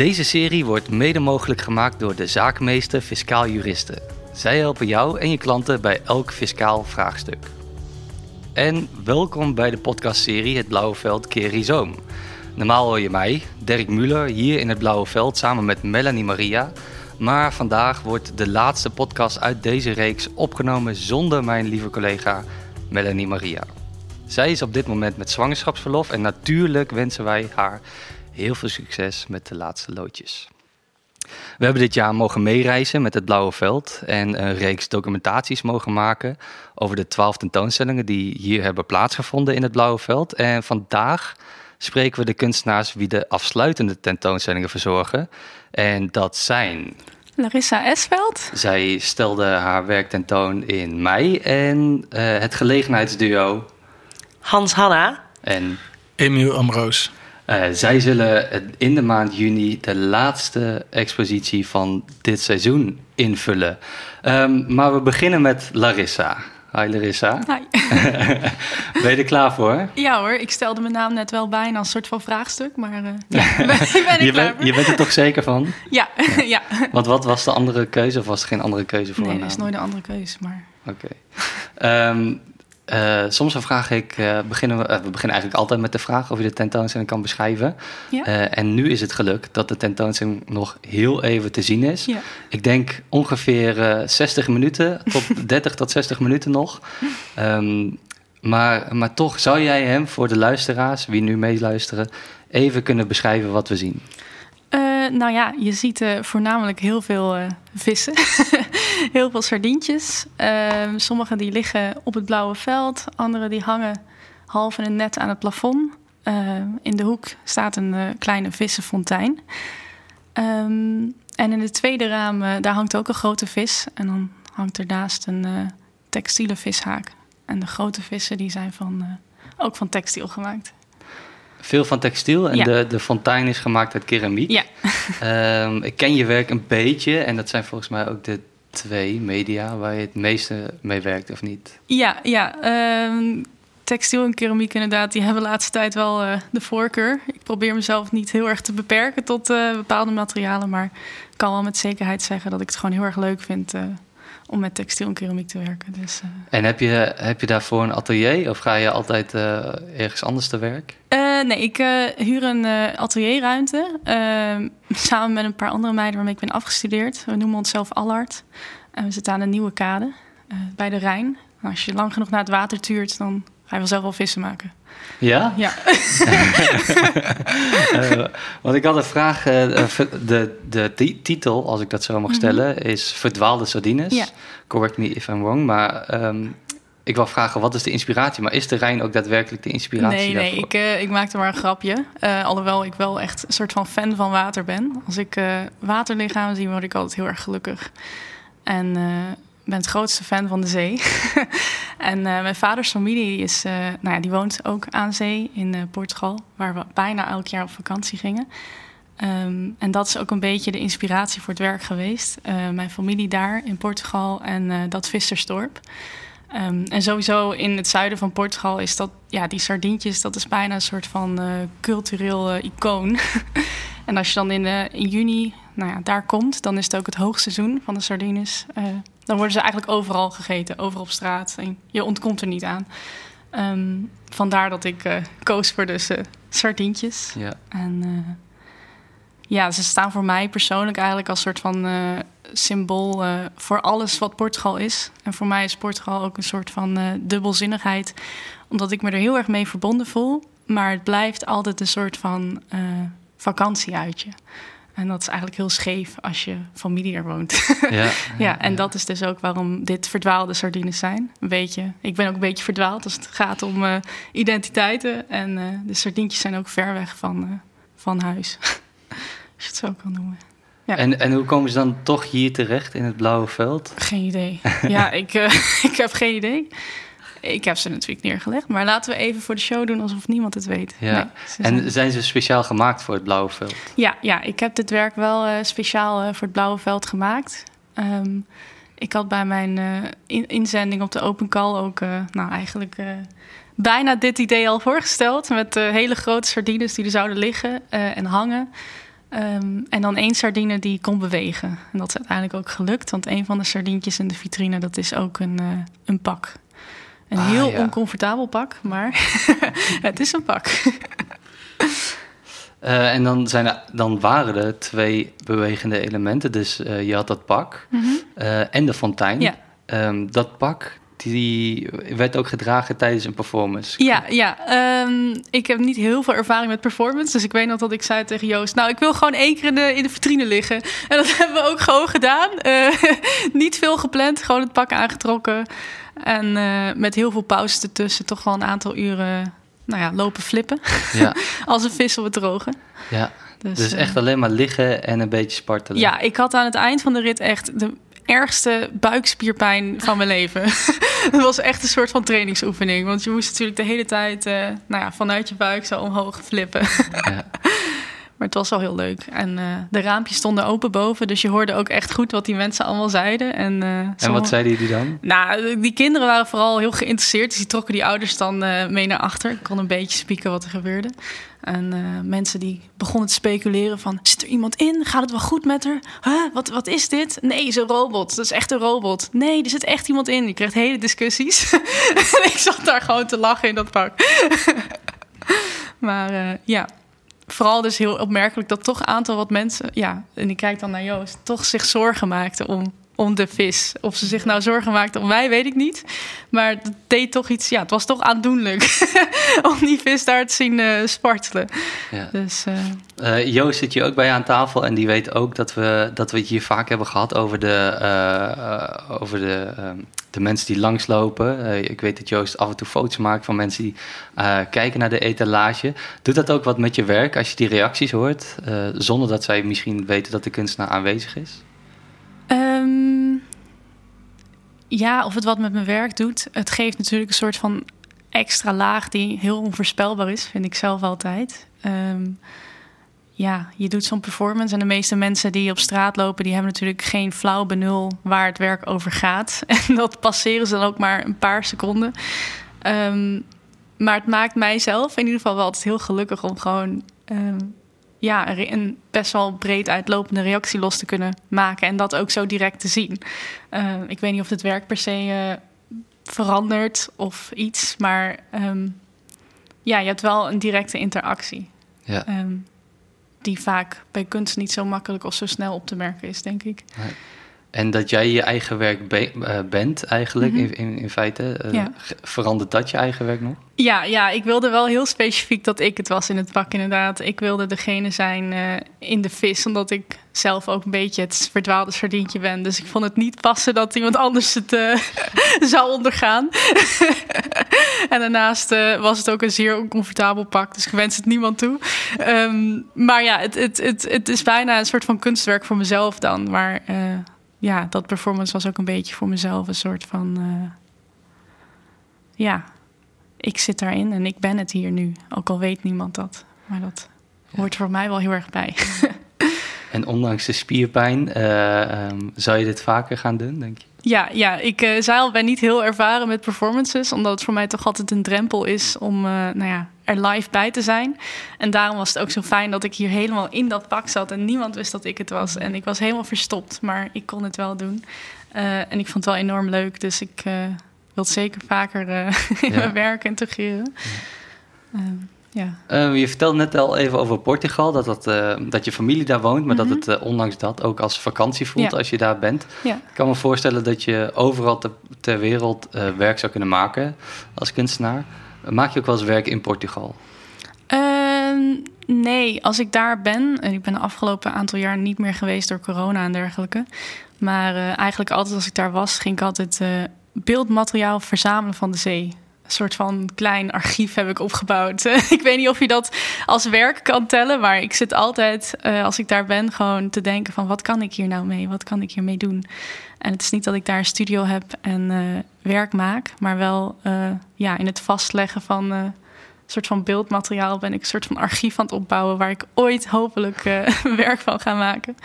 Deze serie wordt mede mogelijk gemaakt door de zaakmeester Fiscaal Juristen. Zij helpen jou en je klanten bij elk fiscaal vraagstuk. En welkom bij de podcastserie Het Blauwe Veld keer Rhizoom. Normaal hoor je mij, Dirk Muller, hier in het Blauwe Veld samen met Melanie Maria. Maar vandaag wordt de laatste podcast uit deze reeks opgenomen zonder mijn lieve collega Melanie Maria. Zij is op dit moment met zwangerschapsverlof en natuurlijk wensen wij haar heel veel succes met de laatste loodjes. We hebben dit jaar mogen meereizen met het Blauwe Veld en een reeks documentaties mogen maken over de twaalf tentoonstellingen die hier hebben plaatsgevonden in het Blauwe Veld. En vandaag spreken we de kunstenaars wie de afsluitende tentoonstellingen verzorgen. En dat zijn Larissa Esveld. zij stelde haar werk tentoon in mei en eh, het gelegenheidsduo. Hans Hanna. En Emiel Amroos. Eh, zij zullen in de maand juni de laatste expositie van dit seizoen invullen. Ehm, maar we beginnen met Larissa. Hi Larissa. Hi. Ben je er klaar voor? Ja hoor, ik stelde mijn naam net wel bijna als soort van vraagstuk, maar eh, ja, ben, Je, bent- je bent er toch zeker van? Ja, ja. Want wat was de andere keuze of was er geen andere keuze voor Nee, een er is nooit een andere keuze, maar... Oké. Ehm, eh, soms dan vraag ik, eh, beginnen we, eh, we beginnen eigenlijk altijd met de vraag of je de tentoonstelling kan beschrijven. Ja? En nu is het geluk dat de tentoonstelling nog heel even te zien is. Ja. Ik denk ongeveer eh 60 minuten, tot 30 tot 60 minuten nog. Ehm, maar, maar toch zou jij hem voor de luisteraars, wie nu meeluisteren, even kunnen beschrijven wat we zien. Nou ja, je ziet voornamelijk heel veel vissen. heel veel sardientjes. Ehm, sommige die liggen op het blauwe veld. Andere die hangen half in een net aan het plafond. Ehm, in de hoek staat een eh, kleine vissenfontein. Ehm, en in het tweede raam, eh, daar hangt ook een grote vis. En dan hangt ernaast een eh, textiele vishaak. En de grote vissen die zijn van, ook van textiel gemaakt. Veel van textiel en Ja. de, de fontein is gemaakt uit keramiek. Ja. Ik ken je werk een beetje en dat zijn volgens mij ook de twee media waar je het meeste mee werkt, of niet? Ja, ja. ehm, textiel en keramiek inderdaad, die hebben de laatste tijd wel eh, de voorkeur. Ik probeer mezelf niet heel erg te beperken tot eh, bepaalde materialen, maar ik kan wel met zekerheid zeggen dat ik het gewoon heel erg leuk vind eh, om met textiel en keramiek te werken. Dus, eh. En heb je, heb je daarvoor een atelier of ga je altijd eh, ergens anders te werk? Eh, nee, ik huur een atelierruimte ehm, samen met een paar andere meiden waarmee ik ben afgestudeerd. We noemen onszelf Allard. En we zitten aan een nieuwe kade bij de Rijn. En als je lang genoeg naar het water tuurt, dan ga je wel zelf wel vissen maken. Ja? Ja. Eh, want ik had een vraag, eh, eh, de, de ti- titel, als ik dat zo mag stellen, is Verdwaalde Sardines. Mhm. Correct me if I'm wrong, maar ehm, ik wil vragen, wat is de inspiratie? Maar is de Rijn ook daadwerkelijk de inspiratie Nee, nee, ik, eh, ik maakte maar een grapje. Alhoewel ik wel echt een soort van fan van water ben. Als ik eh, waterlichamen zie, word ik altijd heel erg gelukkig. En ben het grootste fan van de zee. en eh, mijn vaders familie is, eh, nou ja, die woont ook aan zee in eh, Portugal, waar we bijna elk jaar op vakantie gingen. Ehm, en dat is ook een beetje de inspiratie voor het werk geweest. Mijn familie daar in Portugal en dat vissersdorp. Ehm, en sowieso in het zuiden van Portugal is dat, ja, die sardientjes, dat is bijna een soort van cultureel icoon. en als je dan in, in juni, nou ja, daar komt, dan is het ook het hoogseizoen van de sardines. Dan worden ze eigenlijk overal gegeten, overal op straat. En je ontkomt er niet aan. Ehm, vandaar dat ik eh, koos voor dus eh, sardientjes. Ja. En eh, ja, ze staan voor mij persoonlijk eigenlijk als soort van symbool voor alles wat Portugal is. En voor mij is Portugal ook een soort van dubbelzinnigheid, omdat ik me er heel erg mee verbonden voel. Maar het blijft altijd een soort van vakantieuitje. En dat is eigenlijk heel scheef als je familie er woont. Ja, ja, en dat is dus ook waarom dit verdwaalde sardines zijn. Een beetje, ik ben ook een beetje verdwaald als het gaat om eh, identiteiten. En eh, de sardientjes zijn ook ver weg van, eh, van huis. als je het zo kan noemen. Ja. En, en hoe komen ze dan toch hier terecht in het blauwe veld? Geen idee. Ja, ik, ik heb geen idee. Ik heb ze natuurlijk neergelegd. Maar laten we even voor de show doen alsof niemand het weet. Ja. Nee, ze zijn- En zijn ze speciaal gemaakt voor het blauwe veld? Ja, ja, ik heb dit werk wel eh, speciaal eh, voor het Blauwe Veld gemaakt. Ehm, ik had bij mijn eh, in- inzending op de Open Call ook, nou eigenlijk bijna dit idee al voorgesteld. Met hele grote sardines die er zouden liggen en hangen. Ehm, en dan één sardine die kon bewegen. En dat is uiteindelijk ook gelukt. Want een van de sardientjes in de vitrine, dat is ook een, een pak. Een Ah, heel ja. oncomfortabel pak, maar het is een pak. Eh, en dan, zijn er, dan waren er twee bewegende elementen. Dus eh, je had dat pak eh, en de fontein. Ja. Ehm, dat pak die werd ook gedragen tijdens een performance. Ja, ja. ehm, ik heb niet heel veel ervaring met performance. Dus ik weet nog dat ik zei tegen Joost... nou, ik wil gewoon één keer in de, in de vitrine liggen. En dat hebben we ook gewoon gedaan. Eh, niet veel gepland, gewoon het pak aangetrokken. En eh, met heel veel pauzes ertussen... toch wel een aantal uren nou ja, lopen flippen. Ja, Als een vis op het droge. ja. Dus, Dus eh, echt alleen maar liggen en een beetje spartelen. Ja, ik had aan het eind van de rit echt de ergste buikspierpijn van mijn leven. Het was echt een soort van trainingsoefening. Want je moest natuurlijk de hele tijd eh, nou ja, vanuit je buik zo omhoog flippen. Ja. Maar het was wel heel leuk. En eh, de raampjes stonden open boven. Dus je hoorde ook echt goed wat die mensen allemaal zeiden. En, eh, En sommige- wat zeiden jullie dan? Nou, die kinderen waren vooral heel geïnteresseerd. Dus die trokken die ouders dan eh, mee naar achter. Ik kon een beetje spieken wat er gebeurde. En mensen die begonnen te speculeren van... zit er iemand in? Gaat het wel goed met haar? Huh? Wat, wat is dit? Nee, is een robot. Dat is echt een robot. Nee, er zit echt iemand in. Je kreeg hele discussies. en ik zat daar gewoon te lachen in dat pak. maar ja, vooral dus heel opmerkelijk... dat toch een aantal wat mensen... ja, en ik kijk dan naar Joost... toch zich zorgen maakten om, om de vis. Of ze zich nou zorgen maakten om mij, weet ik niet. Maar het deed toch iets... ja, het was toch aandoenlijk... om die vis daar te zien eh, spartelen. Ja. Dus eh, Eh, Joost zit hier ook bij aan tafel en die weet ook dat we, dat we het hier vaak hebben gehad over de, over de, ehm, de mensen die langslopen. Ik weet dat Joost af en toe foto's maakt van mensen die kijken naar de etalage. Doet dat ook wat met je werk als je die reacties hoort, zonder dat zij misschien weten dat de kunstenaar aanwezig is? Ehm, ja, of het wat met mijn werk doet. Het geeft natuurlijk een soort van extra laag die heel onvoorspelbaar is, vind ik zelf altijd. Ehm, ja, je doet zo'n performance en de meeste mensen die op straat lopen, die hebben natuurlijk geen flauw benul waar het werk over gaat. En dat passeren ze dan ook maar een paar seconden. Ehm, maar het maakt mijzelf in ieder geval wel altijd heel gelukkig om gewoon ja, een best wel breed uitlopende reactie los te kunnen maken. En dat ook zo direct te zien. Eh, ik weet niet of het werk per se eh, verandert of iets. Maar ehm, ja, je hebt wel een directe interactie. Ja. Ehm, die vaak bij kunst niet zo makkelijk of zo snel op te merken is, denk ik. En dat jij je eigen werk be- eh, bent eigenlijk, Mhm. in, in, in feite. eh, Ja. Verandert dat je eigen werk nog? Ja, ja, ik wilde wel heel specifiek dat ik het was in het pak, inderdaad. Ik wilde degene zijn eh, in de vis, omdat ik zelf ook een beetje het verdwaalde sardientje ben. Dus ik vond het niet passen dat iemand anders het zou ondergaan. en daarnaast was het ook een zeer oncomfortabel pak, dus ik wens het niemand toe. Ehm, maar ja, het, het, het, het is bijna een soort van kunstwerk voor mezelf dan. Maar ja, dat performance was ook een beetje voor mezelf een soort van... eh, ja, ik zit daarin en ik ben het hier nu. Ook al weet niemand dat. Maar dat hoort voor mij wel heel erg bij. En ondanks de spierpijn, eh, ehm, zou je dit vaker gaan doen, denk je? Ja, ja ik eh zei al, ben niet heel ervaren met performances. Omdat het voor mij toch altijd een drempel is om eh, nou ja, er live bij te zijn. En daarom was het ook zo fijn dat ik hier helemaal in dat pak zat. En niemand wist dat ik het was. En ik was helemaal verstopt, maar ik kon het wel doen. Eh, en ik vond het wel enorm leuk. Dus ik eh, wil het zeker vaker eh, in Ja. mijn werk integreren. Ehm, ja. Eh, je vertelde net al even over Portugal, dat, dat, dat je familie daar woont, maar Mhm. dat het eh, ondanks dat ook als vakantie voelt Ja. als je daar bent. Ja. Ik kan me voorstellen dat je overal te- ter wereld werk zou kunnen maken als kunstenaar. Maak je ook wel eens werk in Portugal? Ehm, nee, als ik daar ben, en ik ben de afgelopen aantal jaar niet meer geweest door corona en dergelijke. Maar eh, eigenlijk altijd als ik daar was, ging ik altijd eh, beeldmateriaal verzamelen van de zee. Een soort van klein archief heb ik opgebouwd. ik weet niet of je dat als werk kan tellen, maar ik zit altijd, eh, als ik daar ben, gewoon te denken van wat kan ik hier nou mee? Wat kan ik hiermee doen? En het is niet dat ik daar een studio heb en eh, werk maak, maar wel eh, ja, in het vastleggen van soort van beeldmateriaal ben ik een soort van archief aan het opbouwen waar ik ooit hopelijk eh, werk van ga maken.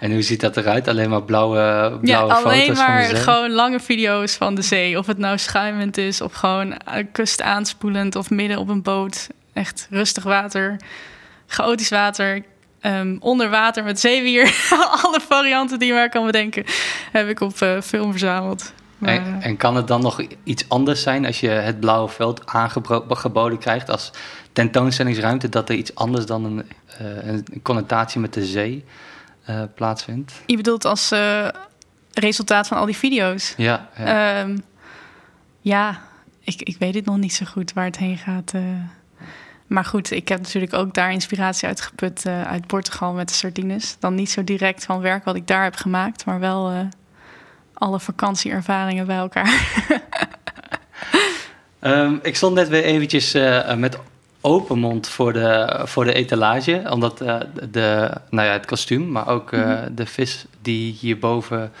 En hoe ziet dat eruit? Alleen maar blauwe, Ja, blauwe alleen foto's van maar de zee? gewoon lange video's van de zee. Of het nou schuimend is of gewoon eh, kust aanspoelend of midden op een boot. Echt rustig water, chaotisch water. Ehm, onder water met zeewier. Alle varianten die je maar kan bedenken, heb ik op uh, film verzameld. En, en, kan het dan nog iets anders zijn als je het blauwe veld aangeboden krijgt als tentoonstellingsruimte, dat er iets anders dan een, uh, een connotatie met de zee uh, plaatsvindt? Je bedoelt als resultaat van al die video's? Ja. Ja, um, ja ik, ik weet het nog niet zo goed waar het heen gaat. Maar goed, ik heb natuurlijk ook daar inspiratie uitgeput uh, uit Portugal met de sardines. Dan niet zo direct van werk wat ik daar heb gemaakt, maar wel uh, alle vakantieervaringen bij elkaar. um, ik stond net weer eventjes uh, met open mond voor de, voor de etalage. Omdat de, nou ja, het kostuum, maar ook mm -hmm. de vis die hierboven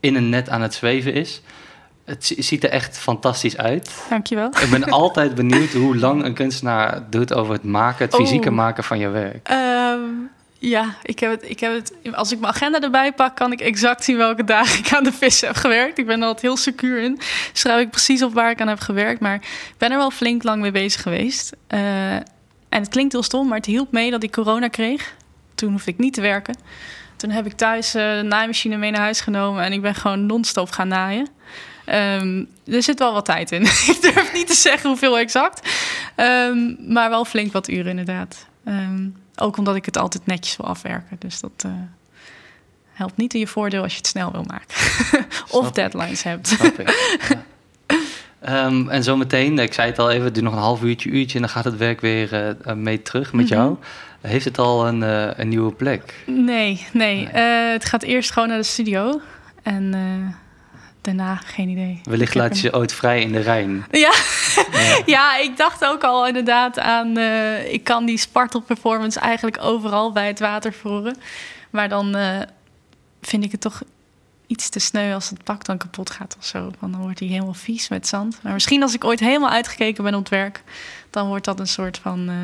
in een net aan het zweven is. Het ziet er echt fantastisch uit. Dankjewel. Ik ben altijd benieuwd hoe lang een kunstenaar doet over het maken, het fysieke oh. maken van je werk. Um, ja, ik heb, het, ik heb het. Als ik mijn agenda erbij pak, kan ik exact zien welke dagen ik aan de vis heb gewerkt. Ik ben er altijd heel secuur in. Schrijf ik precies op waar ik aan heb gewerkt. Maar ik ben er wel flink lang mee bezig geweest. Uh, en het klinkt heel stom, maar het hielp mee dat ik corona kreeg. Toen hoefde ik niet te werken. Toen heb ik thuis uh, de naaimachine mee naar huis genomen en ik ben gewoon non-stop gaan naaien. Um, er zit wel wat tijd in. ik durf niet te zeggen hoeveel exact. Um, maar wel flink wat uren inderdaad. Um, ook omdat ik het altijd netjes wil afwerken. Dus dat uh, helpt niet in je voordeel als je het snel wil maken. of deadlines hebt. Snap ik. Ja. Um, en zometeen, ik zei het al even, het duurt nog een half uurtje, uurtje en dan gaat het werk weer uh, mee terug met mm -hmm. jou. Heeft het al een, uh, een nieuwe plek? Nee, nee. nee. het gaat eerst gewoon naar de studio. En daarna geen idee. Wellicht laat je ze ooit vrij in de Rijn. Ja. Ja. ik dacht ook al inderdaad aan... Uh, ik kan die spartel performance eigenlijk overal bij het water voeren. Maar dan uh, vind ik het toch iets te sneu als het pak dan kapot gaat of zo. Want dan wordt hij helemaal vies met zand. Maar misschien als ik ooit helemaal uitgekeken ben op het werk... dan wordt dat een soort van... Uh,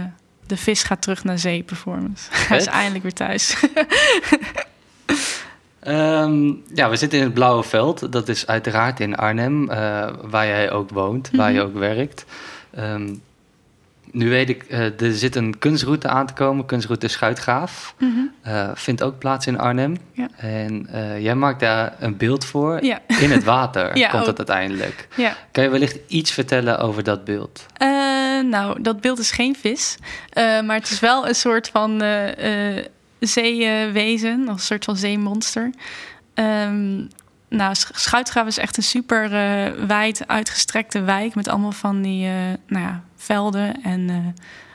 de vis gaat terug naar zee performance. Hij is eindelijk weer thuis. Um, ja, we zitten in het Blauwe Veld. Dat is uiteraard in Arnhem, uh, waar jij ook woont, waar mm -hmm. je ook werkt. Um, nu weet ik, uh, er zit een kunstroute aan te komen, kunstroute Schuitgraaf. Mm -hmm. uh, vindt ook plaats in Arnhem. Ja. En jij maakt daar een beeld voor. Ja. In het water ja, komt het uiteindelijk. Ja. Kan je wellicht iets vertellen over dat beeld? nou, dat beeld is geen vis. maar het is wel een soort van zeewezen, of een soort van zeemonster. Um, nou, Schuitgraaf is echt een super uh, wijd uitgestrekte wijk met allemaal van die uh, nou ja, velden en uh,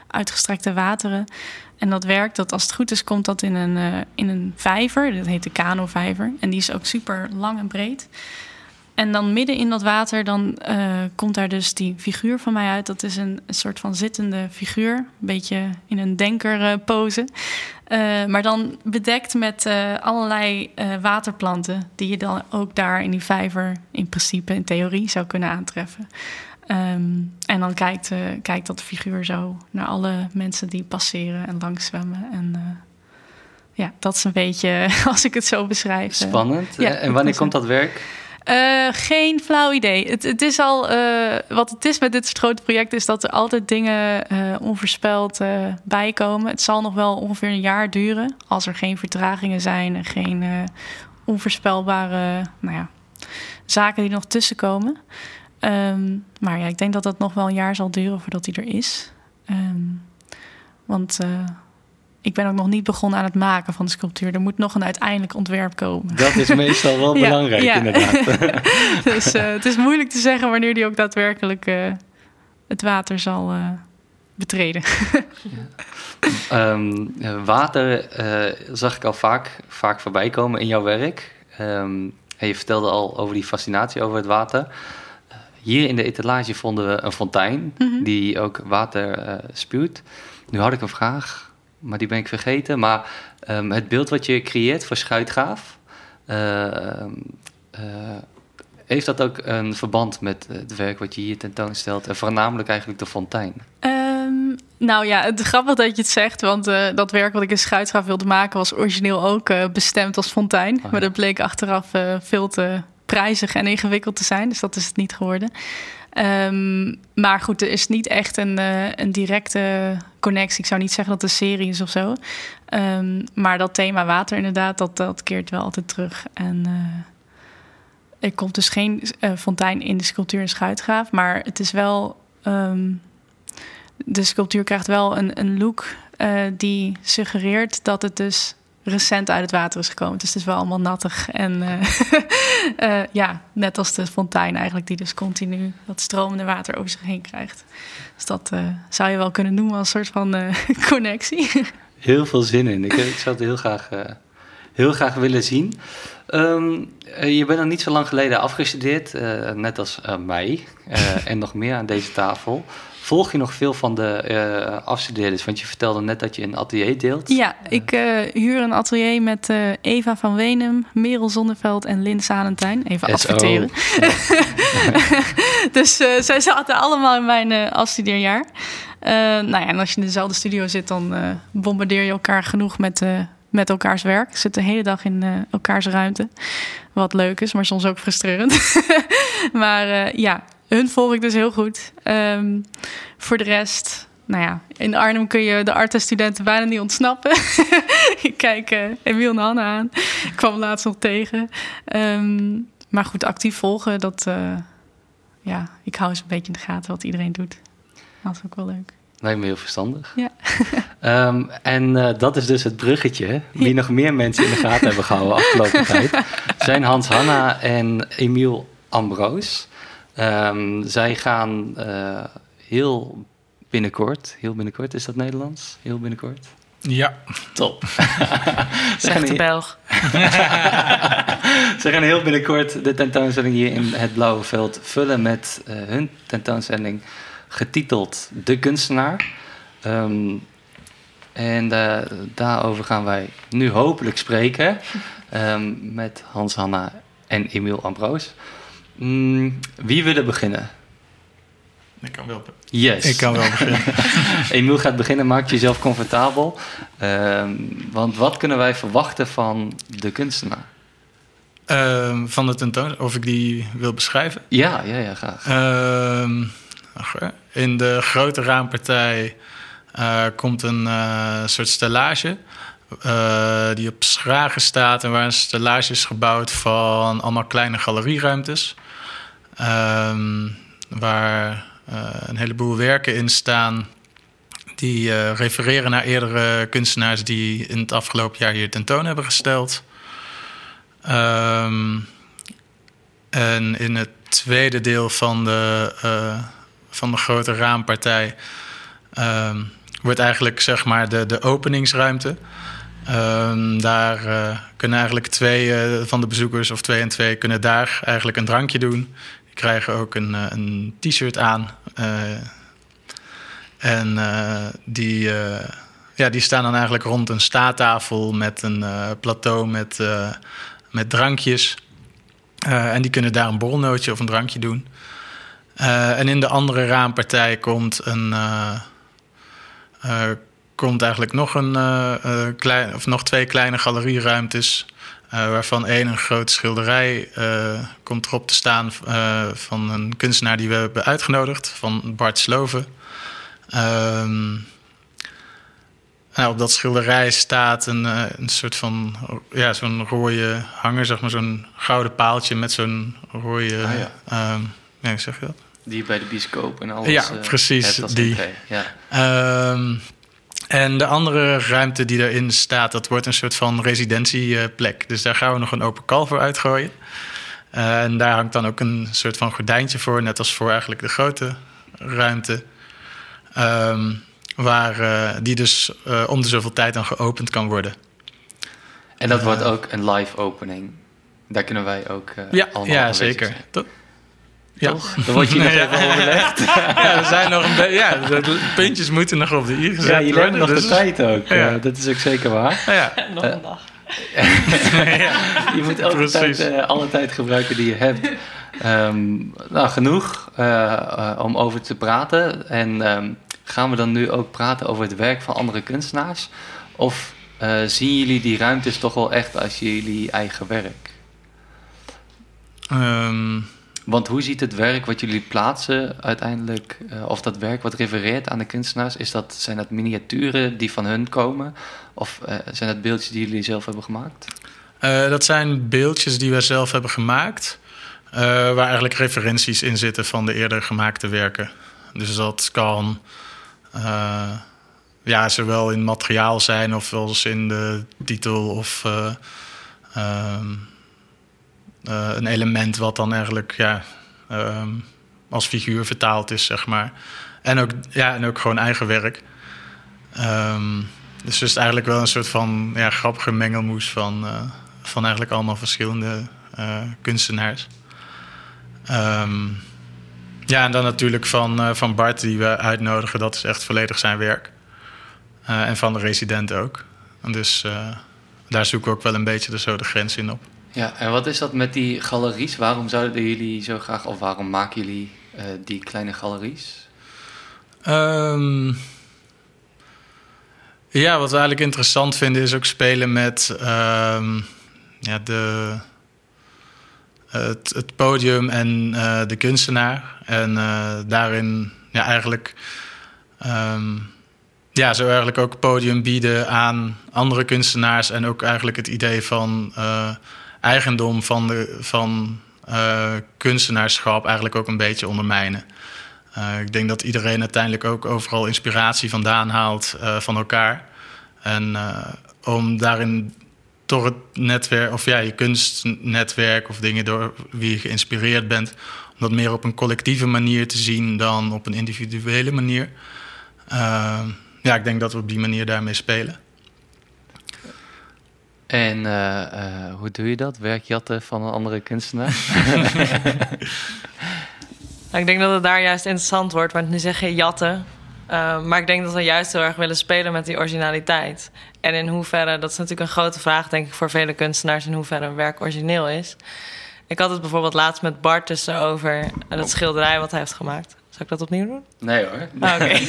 uitgestrekte wateren. En dat werkt dat als het goed is, komt dat in een, in een vijver. Dat heet de Kano-vijver. En die is ook super lang en breed. En dan midden in dat water, dan uh, komt daar dus die figuur van mij uit. Dat is een, een soort van zittende figuur. Een beetje in een denkerpose. Uh, maar dan bedekt met uh, allerlei waterplanten. Die je dan ook daar in die vijver in principe, in theorie, zou kunnen aantreffen. Um, en dan kijkt, kijkt dat figuur zo naar alle mensen die passeren en langs zwemmen. En ja, dat is een beetje, als ik het zo beschrijf. Spannend. Ja, en wanneer komt dat werk? Uh, geen flauw idee. Het, het is al, uh, wat het is met dit soort grote projecten, is dat er altijd dingen uh, onvoorspeld bijkomen. Het zal nog wel ongeveer een jaar duren als er geen vertragingen zijn en geen onvoorspelbare nou ja, zaken die nog tussenkomen. Um, maar ja, ik denk dat dat nog wel een jaar zal duren voordat hij er is. Um, want ik ben ook nog niet begonnen aan het maken van de sculptuur. Er moet nog een uiteindelijk ontwerp komen. Dat is meestal wel ja, belangrijk, ja. inderdaad. dus uh, het is moeilijk te zeggen wanneer die ook daadwerkelijk uh, het water zal uh, betreden. um, water zag ik al vaak, vaak voorbij komen in jouw werk. Um, en je vertelde al over die fascinatie over het water. Hier in de etalage vonden we een fontein mm -hmm. die ook water spuwt. Nu had ik een vraag maar die ben ik vergeten. Maar um, het beeld wat je creëert voor Schuitgraaf... Uh, uh, heeft dat ook een verband met het werk wat je hier tentoonstelt? En voornamelijk eigenlijk de fontein? Um, nou ja, het grappig dat je het zegt. Want uh, dat werk wat ik in Schuitgraaf wilde maken... was origineel ook bestemd als fontein. Oh, ja. Maar dat bleek achteraf veel te prijzig en ingewikkeld te zijn. Dus dat is het niet geworden. Ehm, maar goed, er is niet echt een, uh, een directe connectie. Ik zou niet zeggen dat het een serie is of zo. Um, maar dat thema water inderdaad, dat, dat keert wel altijd terug. En uh, er komt dus geen uh, fontein in de sculptuur in Schuitgraaf. Maar het is wel... Um, de sculptuur krijgt wel een, een look die suggereert dat het dus recent uit het water is gekomen. Dus het is wel allemaal nattig. En uh, uh, ja, net als de fontein eigenlijk, die dus continu dat stromende water over zich heen krijgt. Dus dat uh, zou je wel kunnen noemen als een soort van connectie. Heel veel zin in. Ik, ik zou het heel graag, heel graag willen zien. Um, je bent nog niet zo lang geleden afgestudeerd, net als mij en nog meer aan deze tafel. Volg je nog veel van de uh, afstudeerders? Want je vertelde net dat je een atelier deelt. Ja, ik uh, huur een atelier met uh, Eva van Wenem, Merel Zonneveld en Lynn Salentijn. Even adverteren. Dus zij zaten allemaal in mijn afstudeerjaar. nou ja, en als je in dezelfde studio zit, dan bombardeer je elkaar genoeg met, met elkaars werk. Zit de hele dag in elkaars ruimte. Wat leuk is, maar soms ook frustrerend. maar ja, hun volg ik dus heel goed. Um, voor de rest, nou ja, in Arnhem kun je de artestudenten bijna niet ontsnappen. ik kijk uh, Emiel en Hanna aan. Ik kwam laatst nog tegen. Um, maar goed, actief volgen, dat... Uh, ja, ik hou eens een beetje in de gaten wat iedereen doet. Dat is ook wel leuk. Lijkt me heel verstandig. Ja. um, en uh, dat is dus het bruggetje. Wie ja. nog meer mensen in de gaten hebben gehouden afgelopen tijd... zijn Hans Hanna en Emiel Ambroos. Um, zij gaan uh, heel binnenkort, heel binnenkort, is dat Nederlands? Heel binnenkort? Ja. Top. Zegt de Belg. Ze gaan heel binnenkort de tentoonstelling hier in het Blauwe Veld vullen met uh, hun tentoonstelling getiteld De Kunstenaar. Um, en uh, daarover gaan wij nu hopelijk spreken um, met Hans Hanna en Emiel Ambroos. Mm, wie wil er beginnen? Ik kan wel. Yes. Ik kan wel beginnen. Emiel gaat beginnen, maak jezelf comfortabel. Uh, want wat kunnen wij verwachten van de kunstenaar? Uh, van de tentoonstelling, of ik die wil beschrijven? Ja, ja, ja, graag. Uh, in de grote raampartij uh, komt een uh, soort stellage. Uh, die op schragen staat en waar een stellage is gebouwd van allemaal kleine galerieruimtes. Um, waar uh, een heleboel werken in staan die uh, refereren naar eerdere kunstenaars die in het afgelopen jaar hier tentoon hebben gesteld. Um, en in het tweede deel van de, uh, van de grote raampartij um, wordt eigenlijk zeg maar de, de openingsruimte. Daar kunnen eigenlijk twee van de bezoekers, of twee en twee, kunnen daar eigenlijk een drankje doen. Krijgen ook een, uh, een t-shirt aan. en die, ja, die staan dan eigenlijk rond een staattafel met een plateau met, met drankjes. en die kunnen daar een borrelnootje of een drankje doen. en in de andere raampartij komt een komt eigenlijk nog, een, klein, of nog twee kleine galerieruimtes. Uh, waarvan één een grote schilderij komt erop te staan van een kunstenaar die we hebben uitgenodigd, van Bart Sloven. Um, nou, op dat schilderij staat een, een soort van ja, zo'n rode hanger, zeg maar, zo'n gouden paaltje met zo'n rode. Ah, ja. Um, ja, zeg je dat? Die bij de bioscoop en alles. Ja, precies. die. Ja. En de andere ruimte die daarin staat, dat wordt een soort van residentieplek. Dus daar gaan we nog een open kal voor uitgooien. Uh, en daar hangt dan ook een soort van gordijntje voor, net als voor eigenlijk de grote ruimte. Um, waar uh, die dus uh, om de zoveel tijd dan geopend kan worden. En dat wordt ook een live opening. Daar kunnen wij ook ja, allemaal Ja, zeker. Tot, ja. Toch? Dan word je nog even overlegd. ja, er zijn nog een beetje. Ja, de puntjes moeten nog op de i gezet ja, je worden. nog dus... de tijd ook. Ja. Uh, dat is ook zeker waar. Ja. nog een dag. je moet elke tijd, uh, alle tijd gebruiken die je hebt. Um, nou, genoeg uh, om over te praten. En um, gaan we dan nu ook praten over het werk van andere kunstenaars? Of zien jullie die ruimtes toch wel echt als jullie eigen werk? Um, Want hoe ziet het werk wat jullie plaatsen uiteindelijk, uh, of dat werk wat refereert aan de kunstenaars, is dat, zijn dat miniaturen die van hun komen? Of uh, zijn dat beeldjes die jullie zelf hebben gemaakt? Uh, dat zijn beeldjes die wij zelf hebben gemaakt, waar eigenlijk referenties in zitten van de eerder gemaakte werken. Dus dat kan ja, zowel in materiaal zijn of wel eens in de titel of ehm, uh, een element wat dan eigenlijk ja, ehm, als figuur vertaald is, zeg maar. En ook, ja, en ook gewoon eigen werk. Um, dus het is eigenlijk wel een soort van ja, grappige mengelmoes van, uh, van eigenlijk allemaal verschillende uh, kunstenaars. Um, ja, en dan natuurlijk van, van Bart, die we uitnodigen. Dat is echt volledig zijn werk. en van de resident ook. En dus daar zoeken we ook wel een beetje de, zo de grens in op. Ja, en wat is dat met die galeries? Waarom zouden jullie zo graag, of waarom maken jullie uh, die kleine galeries? Um, ja, wat we eigenlijk interessant vinden is ook spelen met um, ja, de, het, podium en uh, de kunstenaar. En uh, daarin ja, eigenlijk um, ja, zo eigenlijk ook podium bieden aan andere kunstenaars. En ook eigenlijk het idee van eigendom van, de, van uh, kunstenaarschap eigenlijk ook een beetje ondermijnen. Uh, ik denk dat iedereen uiteindelijk ook overal inspiratie vandaan haalt uh, van elkaar. En om daarin toch het netwerk, of ja, je kunstnetwerk of dingen door wie je geïnspireerd bent, om dat meer op een collectieve manier te zien dan op een individuele manier. ja, ik denk dat we op die manier daarmee spelen. En uh, uh, hoe doe je dat? Werkjatten van een andere kunstenaar? nou, ik denk dat het daar juist interessant wordt, want nu zeg je jatten. Uh, maar ik denk dat we juist heel erg willen spelen met die originaliteit. En in hoeverre, dat is natuurlijk een grote vraag, denk ik, voor vele kunstenaars, in hoeverre een werk origineel is. Ik had het bijvoorbeeld laatst met Bart dus over dat schilderij wat hij heeft gemaakt. Zal ik dat opnieuw doen? Nee hoor. Oké.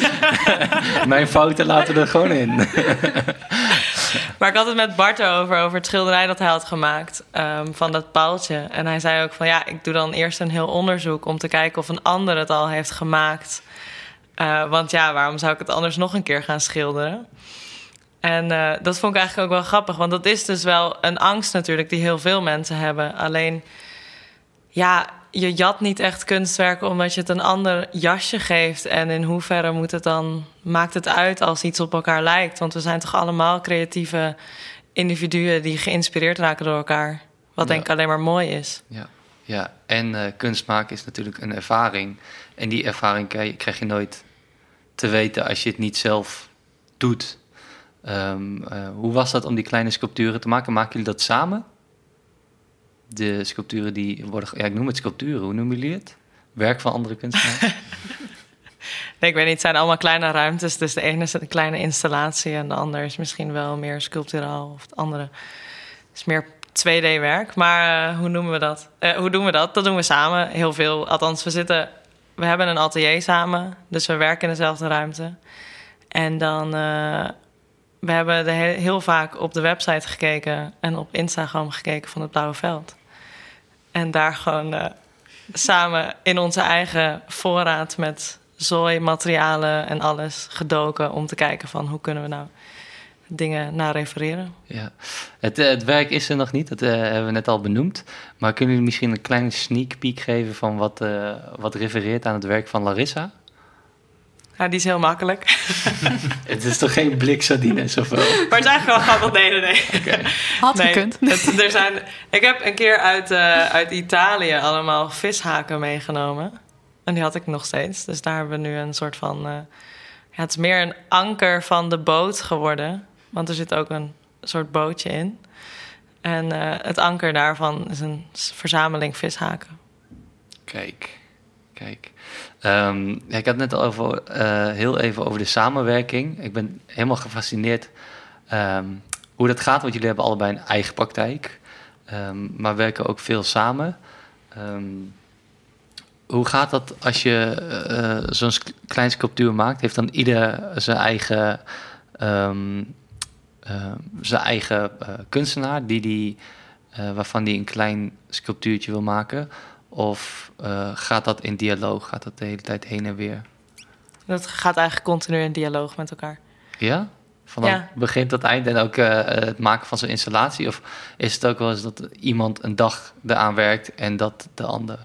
Mijn fouten laten we er gewoon in. maar ik had het met Bart over, over het schilderij dat hij had gemaakt um, van dat paaltje. En hij zei ook van ja, ik doe dan eerst een heel onderzoek om te kijken of een ander het al heeft gemaakt. Uh, want ja, waarom zou ik het anders nog een keer gaan schilderen? En uh, dat vond ik eigenlijk ook wel grappig, want dat is dus wel een angst natuurlijk die heel veel mensen hebben. Alleen, ja, je jat niet echt kunstwerken omdat je het een ander jasje geeft. En in hoeverre moet het dan, maakt het uit als iets op elkaar lijkt? Want we zijn toch allemaal creatieve individuen die geïnspireerd raken door elkaar. Wat denk ik alleen maar mooi is. Ja, ja. en uh, kunst maken is natuurlijk een ervaring. En die ervaring krijg je nooit te weten als je het niet zelf doet. Um, uh, hoe was dat om die kleine sculpturen te maken? Maken jullie dat samen? De sculpturen die worden... Ja, ik noem het sculpturen. Hoe noemen jullie het? Werk van andere kunstenaars? nee, ik weet niet. Het zijn allemaal kleine ruimtes. Dus de ene is een kleine installatie... en de andere is misschien wel meer sculpturaal. Of het andere is meer 2D-werk. Maar uh, hoe noemen we dat? Uh, hoe doen we dat? Dat doen we samen. Heel veel. Althans, we zitten... We hebben een atelier samen. Dus we werken in dezelfde ruimte. En dan... Uh, we hebben heel vaak op de website gekeken en op Instagram gekeken van het Blauwe Veld. En daar gewoon uh, samen in onze eigen voorraad met zooi, materialen en alles gedoken om te kijken van hoe kunnen we nou dingen naar refereren. Ja, het, eh, het werk is er nog niet, dat uh, hebben we net al benoemd. Maar kunnen jullie misschien een kleine sneak peek geven van wat, wat refereert aan het werk van Larissa? Ja, die is heel makkelijk. het is toch geen blik sardines of wel? Maar het is eigenlijk wel grappig. Nee, nee, nee. Okay. Had nee, gekund. Het, er zijn, ik heb een keer uit, uh, uit Italië allemaal vishaken meegenomen. En die had ik nog steeds. Dus daar hebben we nu een soort van... Uh, ja, het is meer een anker van de boot geworden. Want er zit ook een soort bootje in. En uh, het anker daarvan is een verzameling vishaken. Kijk, kijk. Um, ja, ik had net al over, uh, heel even over de samenwerking. Ik ben helemaal gefascineerd um, hoe dat gaat, want jullie hebben allebei een eigen praktijk, um, maar werken ook veel samen. hoe gaat dat als je uh, zo'n klein sculptuur maakt? Heeft dan ieder zijn eigen, zijn eigen kunstenaar die die, waarvan die een klein sculptuurtje wil maken? Of uh, gaat dat in dialoog? Gaat dat de hele tijd heen en weer? Dat gaat eigenlijk continu in dialoog met elkaar. Ja? Van ja. begin tot eind en ook uh, het maken van zijn installatie? Of is het ook wel eens dat iemand een dag eraan werkt en dat de ander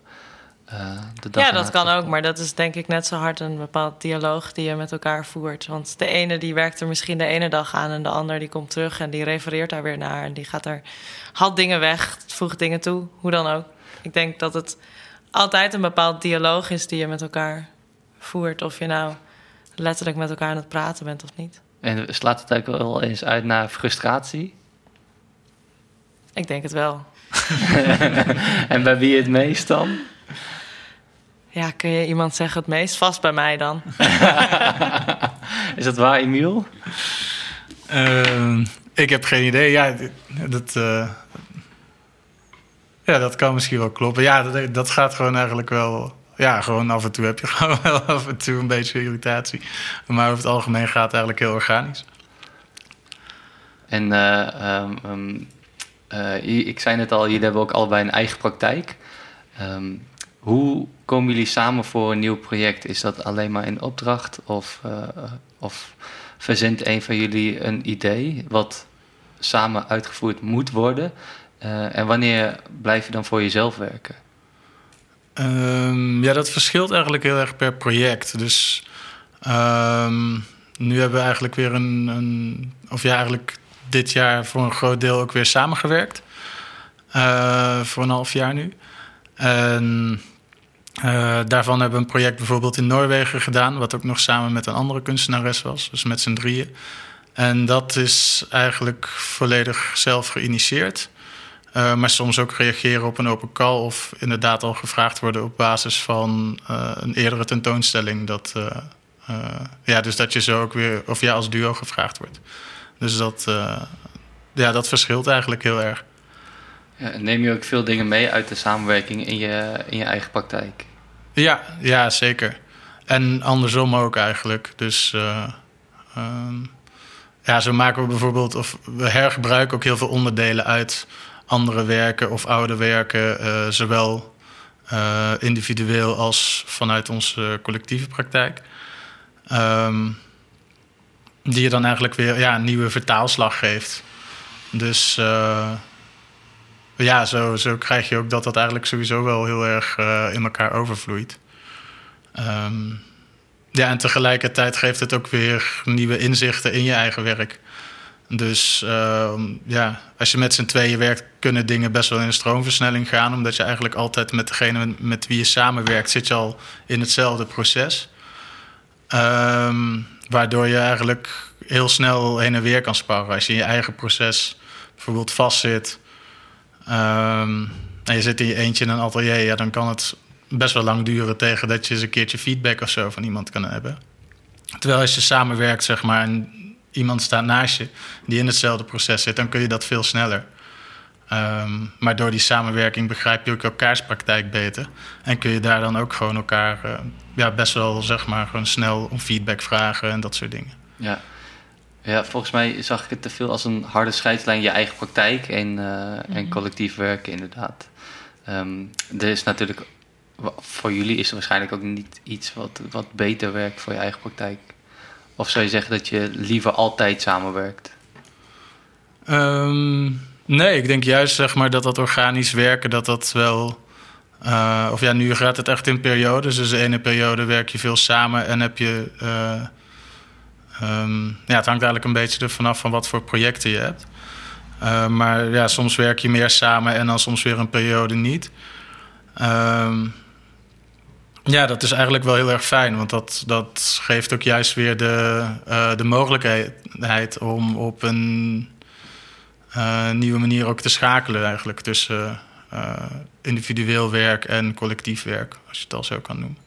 uh, de dag Ja, dat kan ook, maar dat is denk ik net zo hard een bepaald dialoog die je met elkaar voert. Want de ene die werkt er misschien de ene dag aan en de ander die komt terug en die refereert daar weer naar en die gaat er, haalt dingen weg, voegt dingen toe, hoe dan ook. Ik denk dat het altijd een bepaald dialoog is die je met elkaar voert, of je nou letterlijk met elkaar aan het praten bent of niet. En slaat het ook wel eens uit naar frustratie? Ik denk het wel. en bij wie het meest dan? Ja, kun je iemand zeggen het meest? Vast bij mij dan. Is dat waar, Emiel? Uh, ik heb geen idee. Ja, dat, uh, ja, dat kan misschien wel kloppen. Ja, dat, dat gaat gewoon eigenlijk wel ja, gewoon af en toe heb je gewoon wel af en toe een beetje irritatie. Maar over het algemeen gaat het eigenlijk heel organisch. En uh, um, uh, ik zei net al, jullie hebben ook allebei een eigen praktijk. Um, hoe komen jullie samen voor een nieuw project? Is dat alleen maar in opdracht of, uh, of verzendt een van jullie een idee wat samen uitgevoerd moet worden? Uh, en wanneer blijf je dan voor jezelf werken? Um, ja, dat verschilt eigenlijk heel erg per project. Dus um, nu hebben we eigenlijk weer een, een, Of ja, eigenlijk dit jaar voor een groot deel ook weer samengewerkt. Uh, voor een half jaar nu. En uh, daarvan hebben we een project bijvoorbeeld in Noorwegen gedaan, wat ook nog samen met een andere kunstenares was, dus met z'n drieën. En dat is eigenlijk volledig zelf geïnitieerd. Uh, maar soms ook reageren op een open call of inderdaad al gevraagd worden op basis van uh, een eerdere tentoonstelling. Dat, ja, dus dat je zo ook weer, of ja, als duo gevraagd wordt. Dus dat, ja, dat verschilt eigenlijk heel erg. Ja, neem je ook veel dingen mee uit de samenwerking in je, in je eigen praktijk? Ja, ja, zeker. En andersom ook eigenlijk. Dus uh, um, ja, zo maken we bijvoorbeeld, of we hergebruiken ook heel veel onderdelen uit andere werken of oude werken, uh, zowel uh, individueel als vanuit onze collectieve praktijk. Um, die je dan eigenlijk weer ja, een nieuwe vertaalslag geeft. Dus ja, zo, zo krijg je ook dat dat eigenlijk sowieso wel heel erg in elkaar overvloeit. Um, ja, en tegelijkertijd geeft het ook weer nieuwe inzichten in je eigen werk. Dus uh, ja, als je met z'n tweeën werkt, kunnen dingen best wel in een stroomversnelling gaan. Omdat je eigenlijk altijd met degene met wie je samenwerkt, zit je al in hetzelfde proces. Um, waardoor je eigenlijk heel snel heen en weer kan sparren. Als je in je eigen proces bijvoorbeeld vastzit Um, en je zit in je eentje in een atelier, ja, dan kan het best wel lang duren tegen dat je eens een keertje feedback of zo van iemand kan hebben. Terwijl als je samenwerkt, zeg maar, iemand staat naast je die in hetzelfde proces zit, dan kun je dat veel sneller. Um, maar door die samenwerking begrijp je ook elkaars praktijk beter. En kun je daar dan ook gewoon elkaar uh, ja, best wel zeg maar, gewoon snel om feedback vragen en dat soort dingen. Ja. Ja, volgens mij zag ik het te veel als een harde scheidslijn je eigen praktijk en, uh, mm-hmm. en collectief werken, inderdaad. Um, er is natuurlijk, voor jullie is er waarschijnlijk ook niet iets wat, wat beter werkt voor je eigen praktijk. Of zou je zeggen dat je liever altijd samenwerkt? Um, nee, ik denk juist zeg maar, dat dat organisch werken, dat dat wel. Uh, of ja, nu gaat het echt in periodes. Dus de ene periode werk je veel samen en heb je. Uh, Um, ja, het hangt eigenlijk een beetje ervan af van wat voor projecten je hebt. Uh, maar ja, soms werk je meer samen en dan soms weer een periode niet. Um, ja, dat is eigenlijk wel heel erg fijn, want dat, dat geeft ook juist weer de, uh, de mogelijkheid om op een uh, nieuwe manier ook te schakelen eigenlijk tussen individueel werk en collectief werk, als je het al zo kan noemen.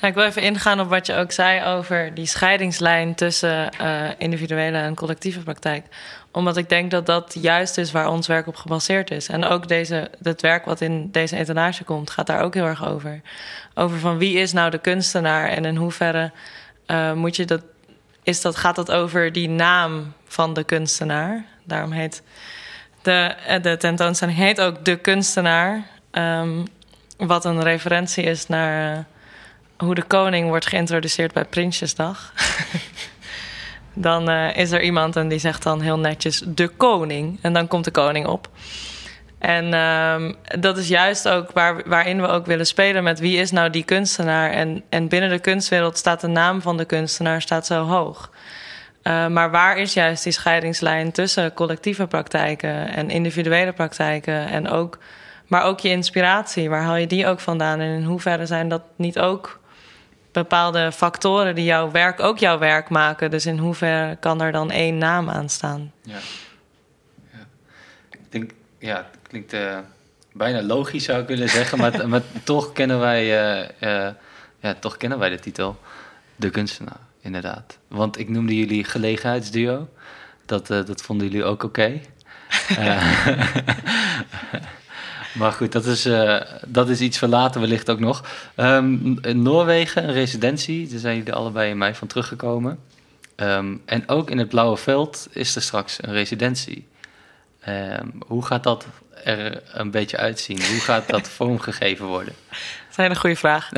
Ik wil even ingaan op wat je ook zei over die scheidingslijn tussen uh, individuele en collectieve praktijk. Omdat ik denk dat dat juist is waar ons werk op gebaseerd is. En ook deze, het werk wat in deze etalage komt, gaat daar ook heel erg over. Over van wie is nou de kunstenaar en in hoeverre uh, moet je dat, is dat, gaat dat over die naam van de kunstenaar. Daarom heet De, eh, de tentoonstelling heet ook De Kunstenaar. Ehm, wat een referentie is naar hoe de koning wordt geïntroduceerd bij Prinsjesdag. dan uh, is er iemand en die zegt dan heel netjes de koning. En dan komt de koning op. En um, dat is juist ook waar, waarin we ook willen spelen met wie is nou die kunstenaar. En, en binnen de kunstwereld staat de naam van de kunstenaar staat zo hoog. Uh, maar waar is juist die scheidingslijn tussen collectieve praktijken en individuele praktijken? En ook, maar ook je inspiratie, waar haal je die ook vandaan? En in hoeverre zijn dat niet ook bepaalde factoren die jouw werk ook jouw werk maken? Dus in hoeverre kan er dan één naam aan staan? Ja, ja. ik denk, ja, het klinkt uh, bijna logisch zou ik willen zeggen, maar, maar toch kennen wij, uh, ja, toch kennen wij de titel De Kunstenaar inderdaad. Want ik noemde jullie gelegenheidsduo. Dat, dat vonden jullie ook oké. Okay. maar goed, dat is, uh, dat is iets voor later wellicht ook nog. Um, in Noorwegen, een residentie. Daar zijn jullie allebei in mei van teruggekomen. Um, en ook in het Blauwe Veld is er straks een residentie. Um, hoe gaat dat er een beetje uitzien? Hoe gaat dat vormgegeven worden? Dat is een hele goede vraag.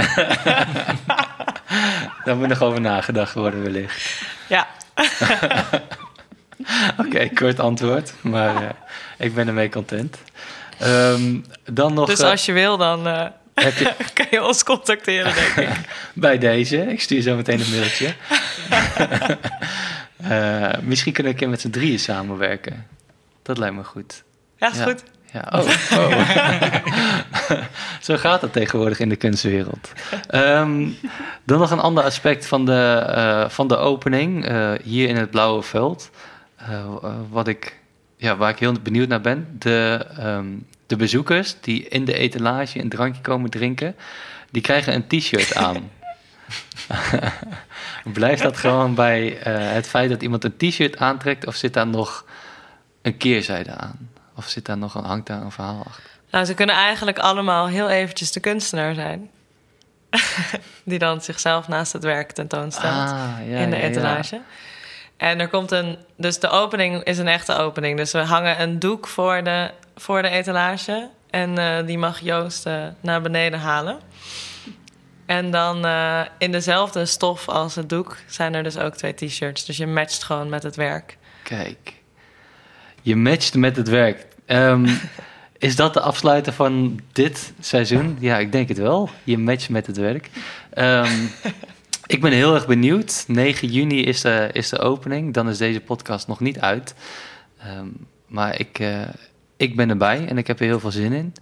Daar moet nog over nagedacht worden, wellicht. Ja. Oké, okay, kort antwoord, maar uh, ik ben ermee content. Um, dan nog, dus als je wil, dan uh, heb je... kan je ons contacteren, denk ik. Bij deze. Ik stuur zo meteen een mailtje. uh, misschien kunnen we een keer met z'n drieën samenwerken. Dat lijkt me goed. Ja, is ja. goed. Ja, oh, oh. Zo gaat het tegenwoordig in de kunstwereld. Um, dan nog een ander aspect van de, uh, van de opening hier in het Blauwe Veld. Wat ik, ja, waar ik heel benieuwd naar ben. De, um, de bezoekers die in de etalage een drankje komen drinken, die krijgen een t-shirt aan. Blijft dat gewoon bij het feit dat iemand een t-shirt aantrekt of zit daar nog een keerzijde aan? Of zit daar nog een, hangt daar een verhaal achter? Nou, ze kunnen eigenlijk allemaal heel eventjes de kunstenaar zijn. Die dan zichzelf naast het werk tentoonstelt ah, ja, in de ja, etalage. Ja. En er komt een. Dus de opening is een echte opening. Dus we hangen een doek voor de, voor de etalage. En uh, die mag Joost uh, naar beneden halen. En dan uh, in dezelfde stof als het doek zijn er dus ook twee t-shirts. Dus je matcht gewoon met het werk. Kijk. Je matcht met het werk. Um, is dat de afsluiter van dit seizoen? Ja, ik denk het wel. Je matcht met het werk. Um, ik ben heel erg benieuwd. 9 juni is de, is de opening. Dan is deze podcast nog niet uit. Um, maar ik, uh, ik ben erbij en ik heb er heel veel zin in.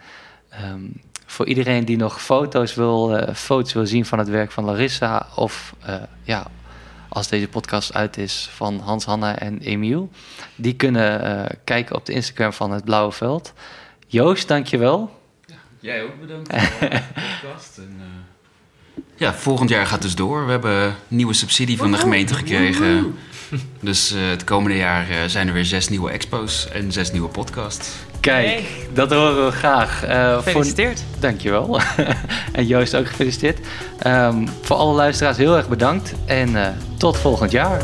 Um, voor iedereen die nog foto's wil, uh, foto's wil zien van het werk van Larissa... of uh, ja, als deze podcast uit is van Hans, Hanna en Emiel... die kunnen kijken op de Instagram van het Blauwe Veld... Joost, dankjewel. Ja, jij ook bedankt voor de podcast. En, ja, volgend jaar gaat dus door. We hebben een nieuwe subsidie van de gemeente gekregen. Dus uh, het komende jaar uh, zijn er weer zes nieuwe expo's en zes nieuwe podcasts. Kijk, hey. dat horen we graag. gefeliciteerd. Voor... Dankjewel. en Joost ook gefeliciteerd. Um, voor alle luisteraars heel erg bedankt. En tot volgend jaar.